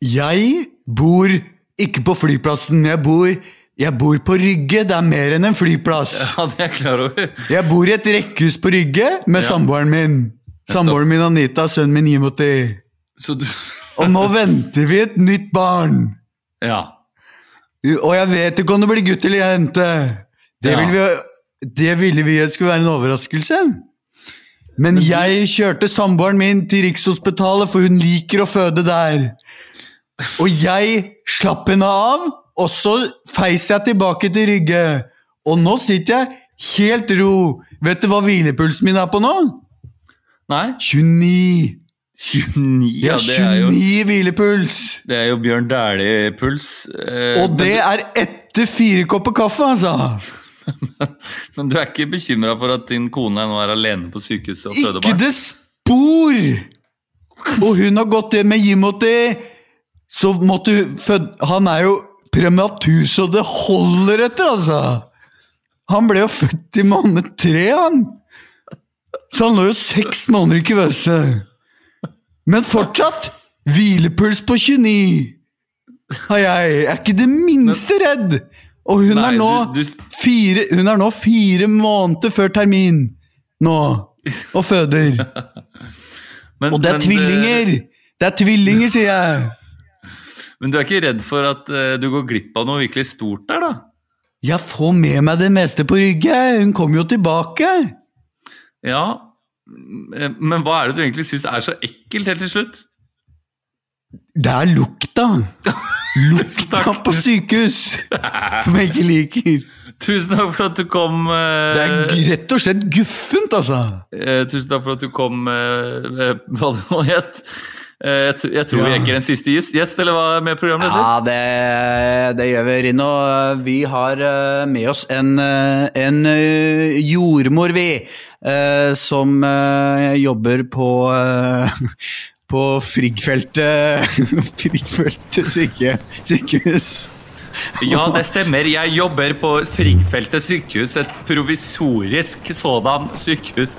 Jeg bor ikke på flyplassen. Jeg bor, jeg bor på Rygge. Det er mer enn en flyplass. Ja, det er jeg klar over. Jeg bor i et rekkehus på Rygge med Ja. samboeren min. Samboeren min Anita, sønnen min Imoti. Du Og nå venter vi et nytt barn. Ja. Og jeg vet ikke om det blir gutt eller jente. Det, Ja. vil vi, det ville vi gjøre skulle være en overraskelse. Men jeg kjørte samboeren min til Rikshospitalet, for hun liker å føde der. Og jeg slapp henne av, og så feis jeg tilbake til Rygge. Og nå sitter jeg helt ro. Vet du hva hvilepulsen min er på nå? Nei? 29. 29, ja, det er jo, 29 hvilepuls. det er jo Bjørn Dæhlie-puls. Eh, Og det er etter fire kopper kaffe, altså. Men, du er ikke bekymra for at din kone nå er alene på sykehuset og føder Ikke det spor! Og hun har gått hjem med Jimoti, så måtte hun føde Han er jo prematur så det holder etter, altså! Han ble jo født i måned tre, han! Så han lå jo seks måneder i kuvøse. Men fortsatt hvilepuls på 29! Har jeg. Jeg er ikke det minste redd! Og hun, Nei, er nå du- du- fire, hun er nå fire måneder før termin nå, og føder. Men- Og det er men, eh, tvillinger! Det er tvillinger, sier jeg! Men du er ikke redd for at uh, du går glipp av noe virkelig stort der, da? Jeg får med meg det meste på Rygge. Hun kommer jo tilbake. Ja, eh, men hva er det du egentlig syns er så ekkelt helt til slutt? Det er lukta. Lukta på sykehus som jeg ikke liker. Tusen takk for at du kom. Uh, Det er g- rett og slett guffent, altså. Uh, tusen takk for at du kom, uh, eh, hva det nå het. Eh, Jeg, jeg tror vi Ja. rekker en siste gjest, eller hva med programmet? Ja, det, det gjør vi, Rino. Vi har eh, med oss en, eh, en eh, jordmor, vi, eh, som eh, jobber på eh, på Frigg-feltet Frigg-feltet syke, sykehus. Ja, det stemmer. Jeg jobber på Friggfeltet sykehus, et provisorisk sådan sykehus.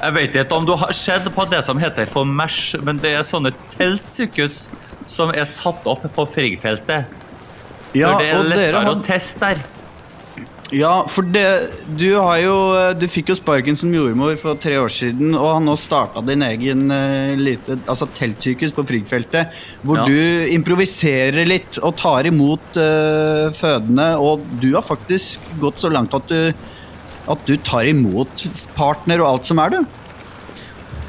Jeg vet ikke om du har sett på det som heter for MERS, men det er sånne teltsykehus som er satt opp på Friggfeltet. Ja, for det er lettere har å teste der. Ja, for det, du har jo Du fikk jo sparken som jordmor for tre år siden, og har nå starta din egen uh, lite altså teltsykehus på Frigfeltet, hvor Ja. du improviserer litt og tar imot uh, fødende, og du har faktisk gått så langt at du at du tar imot partner og alt som er, du.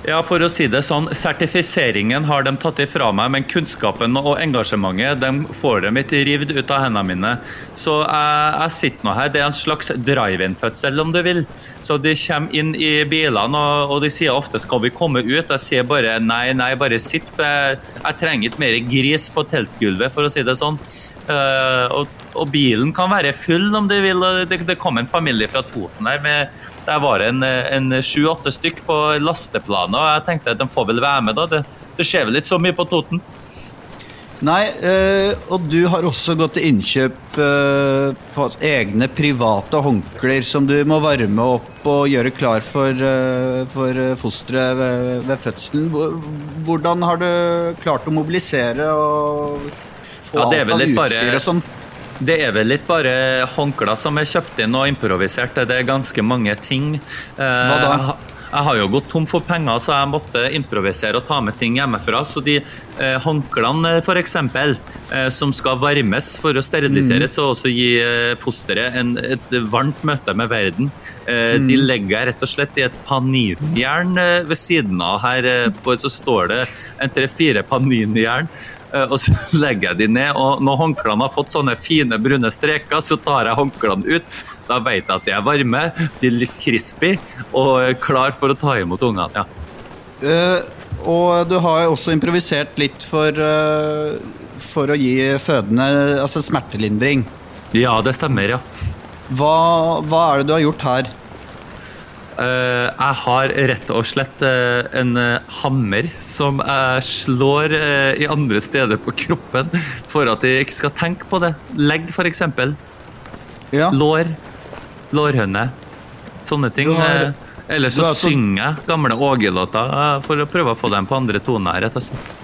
Ja, for å si det sånn, sertifiseringen har de tatt ifra meg, men kunnskapen og engasjementet de får de ikke rivd ut av hendene mine. Så jeg, jeg sitter nå her, det er en slags drive-in-fødsel, om du vil. Så de kommer inn i bilene, og, og de sier ofte 'skal vi komme ut'? Jeg sier bare nei, nei, bare sitt. Jeg, jeg trenger ikke mer gris på teltgulvet, for å si det sånn. Uh, og, og bilen kan være full om de vil. Det, det kom en familie fra Toten her med der var det en, sju-åtte stykk på lasteplanet, og jeg tenkte at de får vel være med, da. Det, det skjer vel ikke så mye på Toten. Nei, eh, og du har også gått til innkjøp eh, på egne private håndklær som du må varme opp og gjøre klar for, eh, for fosteret ved, ved fødselen. Hvordan har du klart å mobilisere og få Ja, alt av utstyr og sånn? Det er vel litt bare håndklær som er kjøpt inn og improvisert. Det er ganske mange ting. Eh, Hva da? Jeg, har- jo gått tom for penger, så jeg måtte improvisere og ta med ting hjemmefra. Så de eh, håndklærne, f.eks., eh, som skal varmes for å steriliseres og også gi eh, fosteret en, et varmt møte med verden, eh, de legger jeg rett og slett i et paninjern eh, ved siden av her. Eh, på, så står det en tre-fire paninjern. Eh, Og så legger jeg de ned, og når håndklærne har fått sånne fine brune streker, så tar jeg håndklærne ut. Da vet jeg at de er varme, de er litt crispy og klar for å ta imot ungene. Ja. Uh, og du har jo også improvisert litt for, uh, for å gi fødende altså smertelindring. ja, det stemmer, ja. Hva, hva er det du har gjort her? Eh, jeg har rett og slett eh, en eh, hammer som jeg slår i andre steder på kroppen for at de ikke skal tenke på det. Legg, f.eks. Ja. Lår. Lårhøne. Sånne ting. Har- Eller du så altså- synger jeg gamle Åge-låter for å prøve å få dem på andre toner. rett og slett.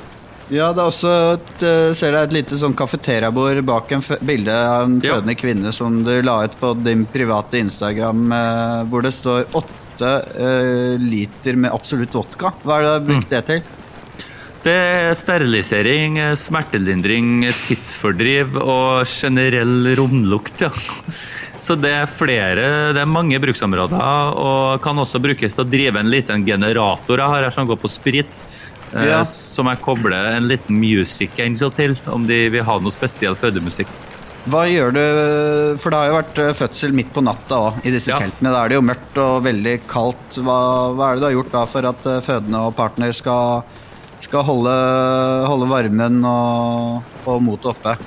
Ja, det er også et, ser jeg et lite sånn kafeteriabord bak en bilde av en Ja. fødende kvinne som du la ut på din private Instagram, hvor det står åtte eh, liter med absolutt vodka. Hva det du har Mm. det til? Det er sterilisering, smertelindring, tidsfordriv og generell romlukt, ja. Så det er flere, det er mange bruksområder, og kan også brukes til å drive en liten generator jeg har her som går på sprit. eh, Ja. Som jeg kobler en liten Music Angel til, om de vil ha noe spesiell fødemusikk. Hva gjør du, for det har jo vært eh, fødsel midt på natta òg, i disse Ja. teltene. Da er det jo mørkt og veldig kaldt. Hva, hva er det du har gjort da for at eh, fødende og partner skal, skal holde, holde varmen og, og motet oppe?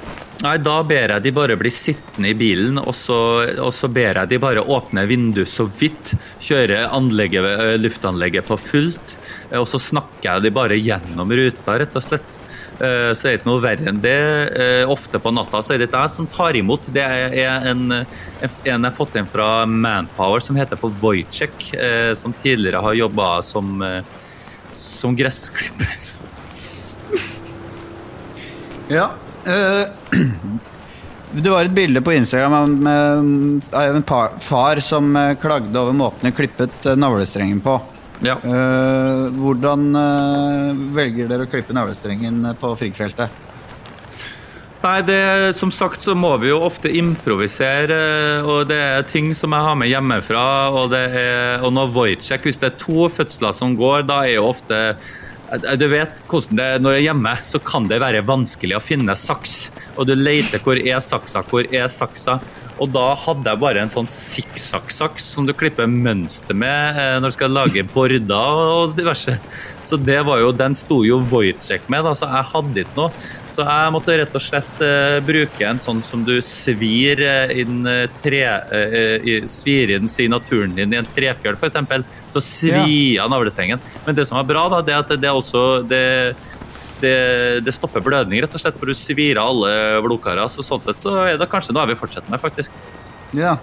Nei, da ber jeg de bare bli sittende i bilen, og så, og så ber jeg de bare åpne vinduet så vidt, kjøre eh, luftanlegget på fullt, og så snakker jeg de bare gjennom ruta, rett og slett. Eh, Så er det ikke noe verre enn det. Eh, Ofte på natta så er det ikke jeg som tar imot. Det er en, en jeg har fått inn fra Manpower som heter for Wojciech, eh, som tidligere har jobba som, som gressklipper. Ja. Øh, det var et bilde på Instagram av en far som klagde over måten de klippet navlestrengen på. Ja. Uh, hvordan uh, velger dere å klippe navlestrengen på Frigg-feltet? Nei, det, som sagt så må vi jo ofte improvisere, og det er ting som jeg har med hjemmefra. Og, det er, og når Wojciech, hvis det er to fødsler som går, da er jo ofte du vet hvordan det er Når jeg er hjemme, så kan det være vanskelig å finne saks. Og du leter hvor er saksa, hvor er saksa. Og da hadde jeg bare en sånn sikksakksaks som du klipper mønster med eh, når du skal lage border og diverse. Så det var jo, den sto jo Wojciech med, da, så jeg hadde ikke noe. Så jeg måtte rett og slett uh, bruke en sånn som du svir eh, inn eh, tre, Uh, i, svir inn signaturen din i en trefjøl, f.eks. Til å svi av navlestrengen. Men det som er bra, da, det er at det, det er også det, det, det stopper blødning, rett og slett, for du svir av alle blodkarer. Så sånn sett så er det kanskje noe jeg vil fortsette med, faktisk. Ja.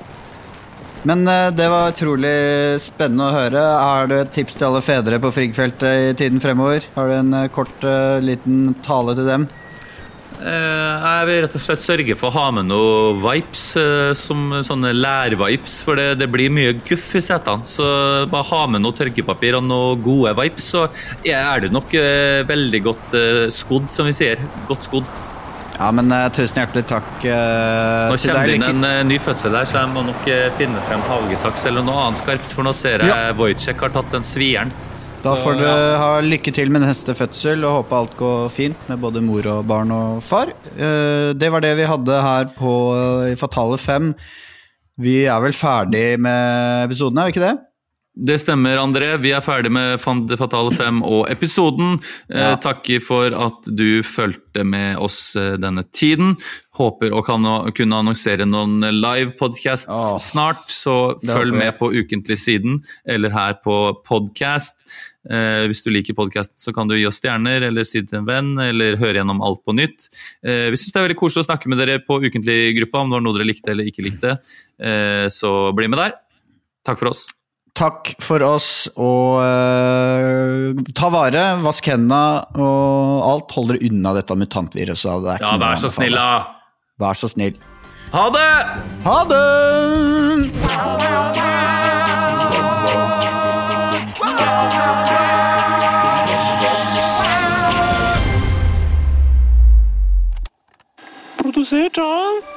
Men eh, det var utrolig spennende å høre. Har du et tips til alle fedre på Frigg-feltet i tiden fremover? Har du en eh, kort, eh, liten tale til dem? Eh, Jeg vil rett og slett sørge for å ha med noe vipes, eh, som sånne lærvipes, for det, det blir mye guff i setene. Så bare ha med noe tørkepapir og noen gode vipes, så er du nok eh, veldig godt skodd, som vi sier. Godt skodd. Ja, men tusen hjertelig takk eh, Nå kommer det inn en ny fødsel her, så jeg må nok finne frem hagesaks eller noe annet skarpt, for nå ser jeg Ja. Wojciech har tatt den svieren. Da får du ja. ha lykke til med neste fødsel og håpe alt går fint med både mor og barn og far. Eh, Det var det vi hadde her på eh, Fatale 5. Vi er vel ferdig med episoden, er vi ikke det? Det stemmer, André. Vi er ferdig med Det fatale 5 og episoden. Ja. Eh, takker for at du fulgte med oss eh, denne tiden. Håper å kan, kunne annonsere noen live-podcasts Åh, snart, så følg med på Ukentlig-siden eller her på podcast. Eh, hvis du liker podkasten, så kan du gi oss stjerner, eller si det til en venn, eller høre gjennom alt på nytt. Eh, vi syns det er veldig koselig å snakke med dere på Ukentlig-gruppa om det var noe dere likte eller ikke likte. Eh, så bli med der. Takk for oss. Takk for oss, og uh, ta vare, vask hendene og alt. Hold dere unna dette mutantviruset. Det ja, vær så snill, da! Vær så snill. Ha det! Ha det! Produsert av